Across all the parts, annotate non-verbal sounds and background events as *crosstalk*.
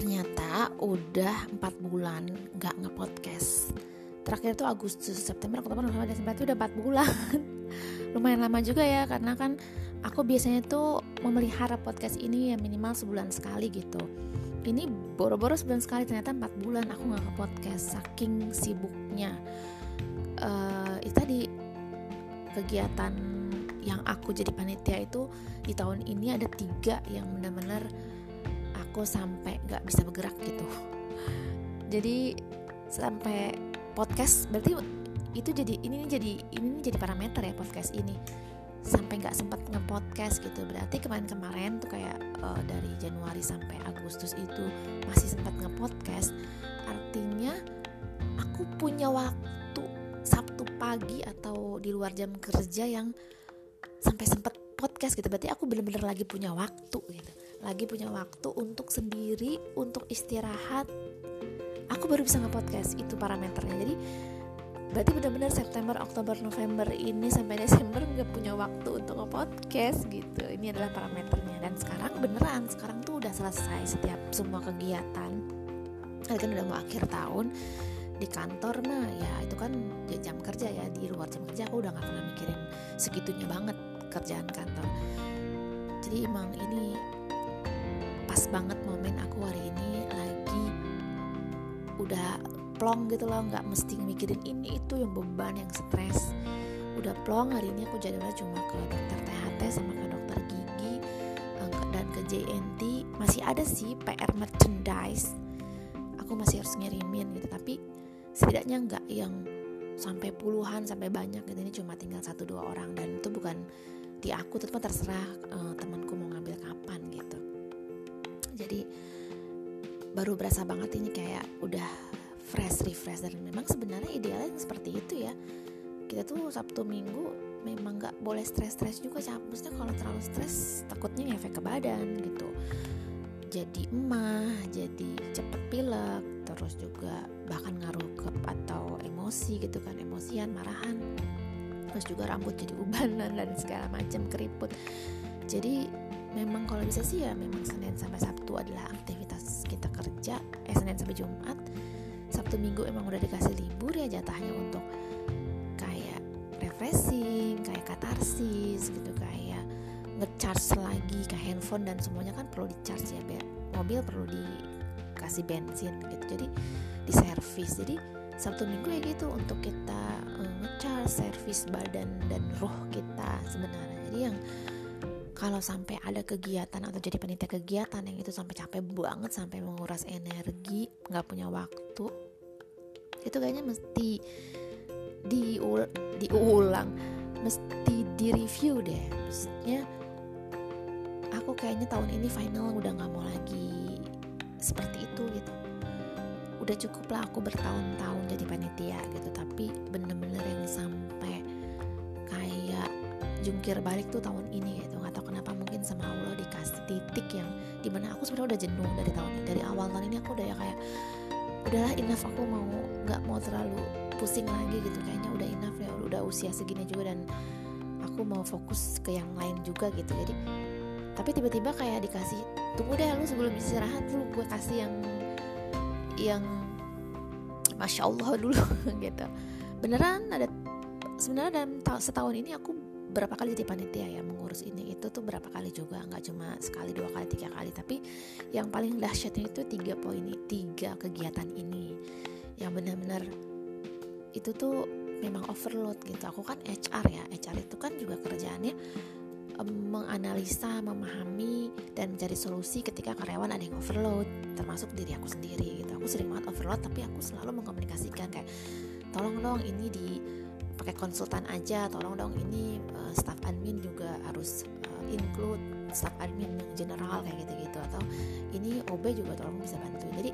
ternyata udah 4 bulan nggak ngepodcast. Terakhir tuh Agustus September Oktober November Desember itu udah 4 bulan. *laughs* Lumayan lama juga ya karena kan aku biasanya tuh memelihara podcast ini ya minimal sebulan sekali gitu. Ini boro-boro sebulan sekali ternyata 4 bulan aku nggak ke podcast saking sibuknya. Uh, itu tadi kegiatan yang aku jadi panitia itu di tahun ini ada tiga yang benar-benar aku sampai nggak bisa bergerak gitu. Jadi sampai podcast berarti itu jadi ini jadi ini jadi parameter ya podcast ini. Sampai nggak sempat ngepodcast gitu. Berarti kemarin-kemarin tuh kayak uh, dari Januari sampai Agustus itu masih sempat ngepodcast. Artinya aku punya waktu Sabtu pagi atau di luar jam kerja yang sampai sempat podcast gitu. Berarti aku bener-bener lagi punya waktu gitu lagi punya waktu untuk sendiri untuk istirahat. Aku baru bisa nge-podcast itu parameternya. Jadi berarti benar-benar September, Oktober, November ini sampai Desember nggak punya waktu untuk nge-podcast gitu. Ini adalah parameternya. Dan sekarang beneran sekarang tuh udah selesai setiap semua kegiatan. Kan udah mau akhir tahun di kantor mah ya itu kan jam kerja ya di luar jam kerja aku udah nggak pernah mikirin segitunya banget kerjaan kantor. Jadi emang ini pas banget momen aku hari ini lagi udah plong gitu loh nggak mesti mikirin ini itu yang beban yang stres. Udah plong hari ini aku jadwalnya cuma ke dokter THT sama ke dokter gigi eh, dan ke JNT masih ada sih PR merchandise aku masih harus ngirimin gitu. Tapi setidaknya nggak yang sampai puluhan sampai banyak gitu. Ini cuma tinggal satu dua orang dan itu bukan di aku tetap terserah uh, temanku mau jadi baru berasa banget ini kayak udah fresh refresh. Dan memang sebenarnya idealnya seperti itu ya. Kita tuh Sabtu Minggu memang nggak boleh stres-stres juga maksudnya kalau terlalu stres takutnya ngefek ke badan gitu. Jadi emah jadi cepet pilek terus juga bahkan ngaruh ke atau emosi gitu kan emosian marahan. Terus juga rambut jadi ubanan dan segala macam keriput. Jadi memang kalau bisa sih ya memang Senin sampai Sabtu adalah aktivitas kita kerja. Eh Senin sampai Jumat. Sabtu Minggu emang udah dikasih libur ya jatahnya untuk kayak refreshing kayak katarsis gitu kayak ngecharge lagi ke handphone dan semuanya kan perlu dicharge ya biar mobil perlu dikasih bensin gitu. Jadi di servis jadi Sabtu Minggu ya gitu untuk kita uh, ngecharge servis badan dan roh kita sebenarnya. Jadi yang kalau sampai ada kegiatan atau jadi panitia kegiatan yang itu sampai capek banget sampai menguras energi nggak punya waktu itu kayaknya mesti diul diulang mesti direview deh. Maksudnya aku kayaknya tahun ini final udah nggak mau lagi seperti itu gitu. Udah cukup lah aku bertahun-tahun jadi panitia gitu tapi bener-bener yang sampai kayak jungkir balik tuh tahun ini gitu sama Allah dikasih titik yang di mana aku sebenarnya udah jenuh dari tahun ini. Dari awal tahun ini aku udah ya kayak udahlah enough aku mau nggak mau terlalu pusing lagi gitu. Kayaknya udah enough ya udah usia segini juga dan aku mau fokus ke yang lain juga gitu. Jadi tapi tiba-tiba kayak dikasih tunggu deh lu sebelum istirahat lu gue kasih yang yang masya Allah dulu *laughs* gitu. Beneran ada sebenarnya dalam setahun ini aku berapa kali jadi panitia ya mengurus ini itu tuh berapa kali juga nggak cuma sekali dua kali tiga kali. Tapi yang paling dahsyatnya itu tiga poin ini tiga kegiatan ini. Yang benar-benar itu tuh memang overload gitu. Aku kan HR ya HR itu kan juga kerjaannya menganalisa memahami dan mencari solusi ketika karyawan ada yang overload termasuk diri aku sendiri gitu. Aku sering banget overload tapi aku selalu mengkomunikasikan kayak tolong dong ini di pakai konsultan aja tolong dong ini uh, staff admin juga harus uh, include staff admin yang general kayak gitu-gitu. Atau ini OB juga tolong bisa bantu. Jadi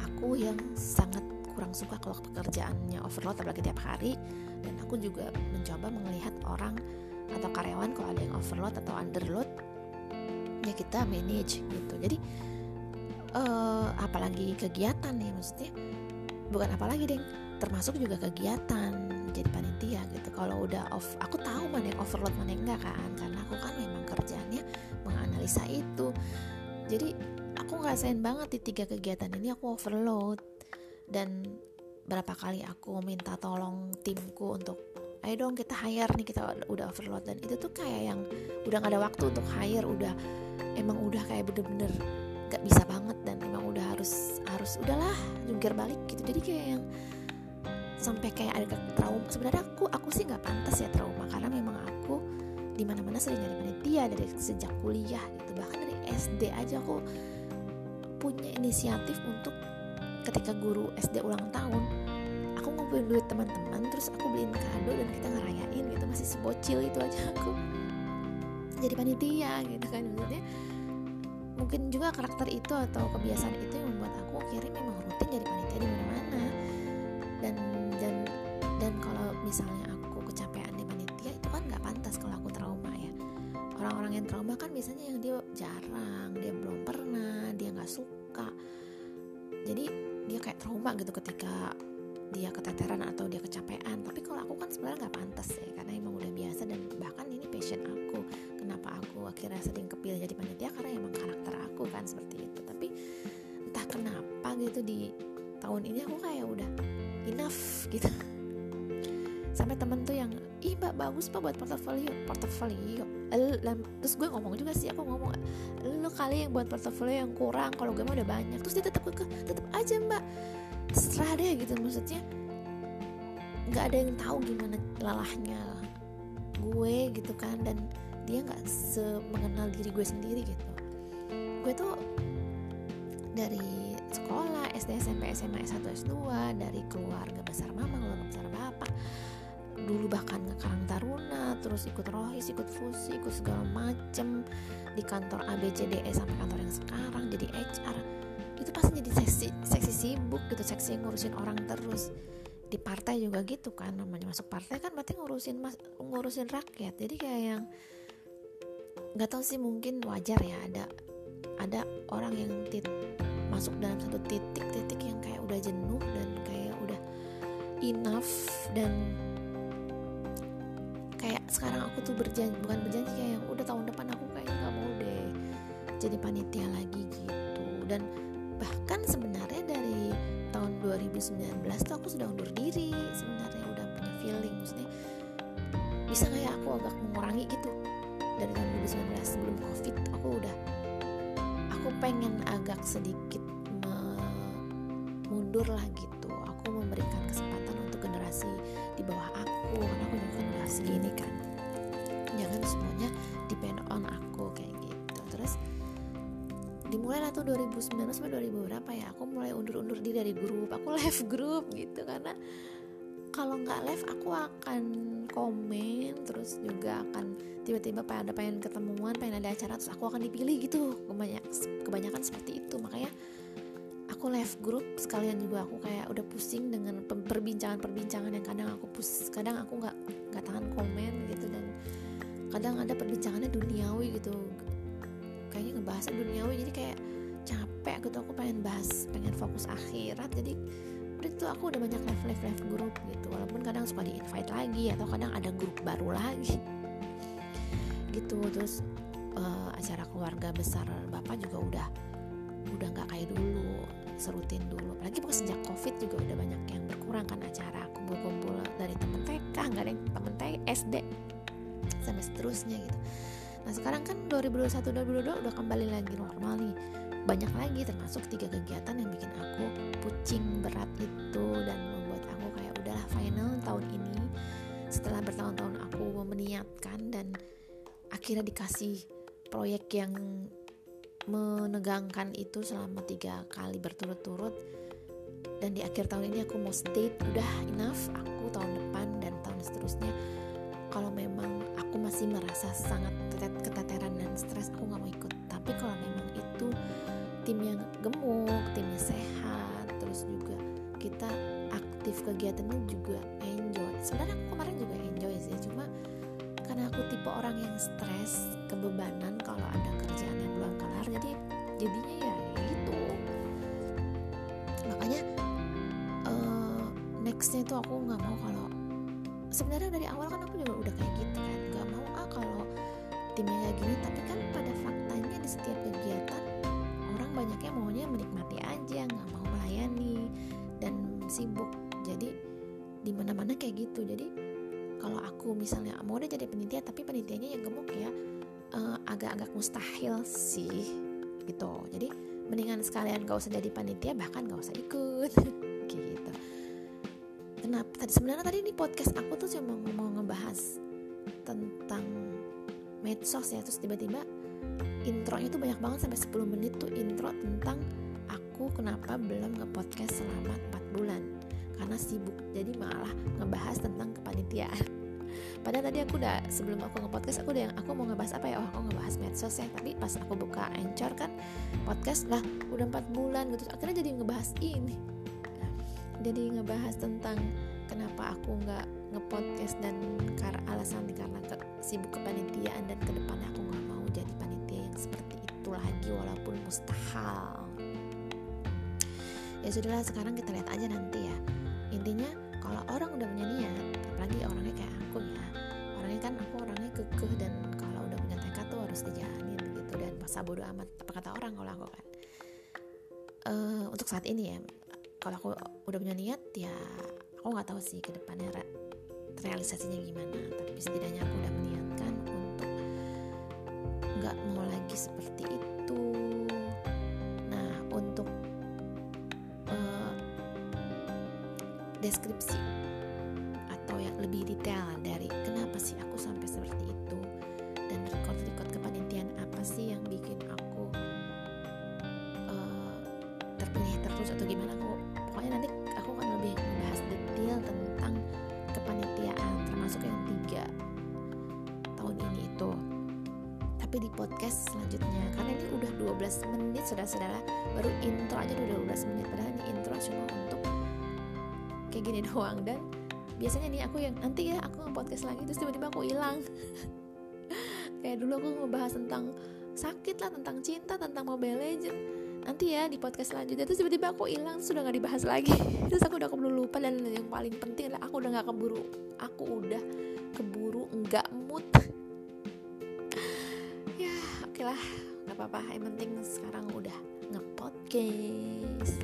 aku yang sangat kurang suka kalau pekerjaannya overload apalagi tiap hari. Dan aku juga mencoba melihat orang atau karyawan kalau ada yang overload atau underload ya kita manage gitu. Jadi uh, apalagi kegiatan ya maksudnya. Bukan apalagi deh termasuk juga kegiatan jadi panitia gitu. Kalau udah off aku tahu mana yang overload mana yang enggak kan karena aku kan memang kerjanya menganalisa itu. Jadi aku ngerasain banget di tiga kegiatan ini aku overload. Dan berapa kali aku minta tolong timku untuk ayo dong kita hire nih kita udah overload. Dan itu tuh kayak yang udah gak ada waktu untuk hire udah emang udah kayak bener-bener gak bisa banget dan emang udah harus harus udahlah jungkir balik gitu. Jadi kayak yang sampai kayak ada trauma. Sebenarnya aku aku sih nggak pantas ya trauma karena memang aku di mana mana sering jadi panitia dari sejak kuliah gitu. Bahkan dari SD aja aku punya inisiatif untuk ketika guru SD ulang tahun aku ngumpulin duit teman-teman terus aku beliin kado dan kita ngerayain gitu. Masih sebocil itu aja aku. Jadi panitia gitu kan maksudnya. Mungkin juga karakter itu atau kebiasaan itu yang membuat aku akhirnya memang rutin jadi panitia di mana-mana. Dan misalnya aku kecapean di panitia itu kan nggak pantas kalau aku trauma ya. Orang-orang yang trauma kan biasanya yang dia jarang dia belum pernah dia nggak suka. Jadi dia kayak trauma gitu ketika dia keteteran atau dia kecapean. Tapi kalau aku kan sebenarnya nggak pantas ya karena emang udah biasa dan bahkan ini passion aku. Kenapa aku akhirnya sering kepilih jadi panitia karena emang karakter aku kan seperti itu. Tapi entah kenapa gitu di tahun ini aku kayak udah enough gitu sampai temen tuh yang ih mbak bagus pak buat portofolio. Portofolio? Terus gue ngomong juga sih aku ngomong lo kali yang buat portofolio yang kurang kalau gue mah udah banyak. Terus dia tetap ke tetap aja mbak. Terserah deh gitu maksudnya nggak ada yang tahu gimana lalahnya gue gitu kan dan dia nggak mengenal diri gue sendiri gitu. Gue tuh dari sekolah SD SMP SMA S1 S2 dari keluarga besar mama keluarga besar bapak dulu bahkan ke Karang Taruna terus ikut rohis ikut fusi ikut segala macem di kantor ABCDE sampai kantor yang sekarang jadi HR itu pasti jadi seksi seksi sibuk gitu seksi ngurusin orang terus. Di partai juga gitu kan namanya masuk partai kan berarti ngurusin mas, ngurusin rakyat. Jadi kayak yang nggak tahu sih mungkin wajar ya ada ada orang yang tit, masuk dalam satu titik-titik yang kayak udah jenuh dan kayak udah enough dan kayak sekarang aku tuh berjanji bukan berjanji kayak yang udah tahun depan aku kayak nggak mau deh jadi panitia lagi gitu. Dan bahkan sebenarnya dari tahun 2019 tuh aku sudah undur diri sebenarnya udah punya feeling maksudnya bisa kayak aku agak mengurangi gitu? Dari tahun 2019 sebelum covid aku udah aku pengen agak sedikit mundur lah gitu. Aku memberikan kesempatan untuk generasi di bawah aku karena aku segini kan. Jangan semuanya depend on aku kayak gitu. Terus dimulai lah tuh 2019 sampai 2000 berapa ya aku mulai undur-undur diri dari grup. Aku live grup gitu karena kalau nggak live aku akan komen terus juga akan tiba-tiba pengen ada pengen ketemuan pengen ada acara terus aku akan dipilih gitu. Kebanyak kebanyakan seperti itu. Makanya aku live grup sekalian juga aku kayak udah pusing dengan perbincangan-perbincangan yang kadang aku pus kadang aku nggak nggak tahan komen gitu dan kadang ada perbincangannya duniawi gitu. Kayaknya ngebahas duniawi jadi kayak capek gitu aku pengen bahas pengen fokus akhirat. Jadi itu aku udah banyak live live live grup gitu. Walaupun kadang suka di invite lagi atau kadang ada grup baru lagi. Gitu terus uh, acara keluarga besar bapak juga udah udah nggak kayak dulu serutin dulu. Apalagi pas sejak covid juga udah banyak yang berkurang kan acara. Kumpul-kumpul dari temen TK nggak ada yang temen TK SD sampai seterusnya gitu. Nah sekarang kan 2021 2022 udah kembali lagi normal nih. Banyak lagi termasuk tiga kegiatan yang bikin aku pucing berat itu dan membuat aku kayak udahlah final tahun ini. Setelah bertahun-tahun aku meniatkan dan akhirnya dikasih proyek yang menegangkan itu selama tiga kali berturut-turut. Dan di akhir tahun ini aku mau state udah enough aku tahun depan dan tahun seterusnya. Kalau memang aku masih merasa sangat keteteran dan stres aku nggak mau ikut. Tapi kalau memang itu tim yang gemuk timnya sehat terus juga kita aktif kegiatannya juga enjoy. Sebenarnya aku kemarin juga enjoy sih cuma karena aku tipe orang yang stres kebebanan kalau ada kelar jadi jadinya ya gitu. Makanya uh, nextnya itu aku nggak mau kalau sebenarnya dari awal kan aku juga udah kayak gitu kan nggak mau ah kalau timnya kayak gini tapi kan pada faktanya di setiap kegiatan orang banyaknya maunya menikmati aja nggak mau melayani dan sibuk. Jadi di mana mana kayak gitu. Jadi kalau aku misalnya mau deh jadi penitia tapi penitianya yang gemuk ya uh, agak-agak mustahil sih gitu. Jadi mendingan sekalian gak usah jadi panitia bahkan gak usah ikut. *laughs* Gitu. Kenapa? Tadi sebenarnya tadi di podcast aku tuh cuma mau ngebahas tentang medsos ya. Terus tiba-tiba intronya tuh banyak banget sampai 10 menit tuh intro tentang aku kenapa belum nge-podcast selama 4 bulan. Karena sibuk. Jadi malah ngebahas tentang kepanitiaan padahal tadi aku udah sebelum aku nge-podcast aku udah yang aku mau ngebahas apa ya? Oh aku ngebahas medsos ya tapi pas aku buka Anchor kan podcast lah udah 4 bulan gitu akhirnya jadi ngebahas ini. Jadi ngebahas tentang kenapa aku nggak ngepodcast dan karena alasan karena ke, sibuk kepanitiaan dan ke depannya aku nggak mau jadi panitia yang seperti itu lagi walaupun mustahil. Ya sudahlah sekarang kita lihat aja nanti ya. Intinya kalau orang udah punya niat apalagi orangnya kayak aku ya orangnya kan aku orangnya kekeh dan kalau udah punya tekad tuh harus dijalanin gitu dan masa bodo amat apa kata orang kalau aku kan. Uh, untuk saat ini ya kalau aku udah punya niat ya aku nggak tahu sih ke depannya re realisasinya gimana tapi setidaknya aku udah meniatkan untuk nggak mau lagi seperti itu deskripsi atau yang lebih detail dari kenapa sih aku sampai seperti itu dan record-record kepanitiaan apa sih yang bikin aku uh, terpilih terus atau gimana aku pokoknya nanti aku akan lebih membahas detail tentang kepanitiaan termasuk yang tiga tahun ini itu. Tapi di podcast selanjutnya karena ini udah 12 menit saudara-saudara baru intro aja udah 12 menit padahal ini intro cuma kayak gini doang. Dan biasanya nih aku yang nanti ya aku nge-podcast lagi terus tiba-tiba aku hilang. *laughs* Kayak dulu aku ngebahas tentang sakit lah tentang cinta tentang Mobile Legend. Nanti ya di podcast selanjutnya terus tiba-tiba aku hilang sudah nggak dibahas lagi. *laughs* Terus aku udah keburu lupa dan yang paling penting adalah aku udah nggak keburu aku udah keburu nggak mood. *laughs* Ya oke okay lah nggak apa-apa. Yang penting sekarang udah ngepodcast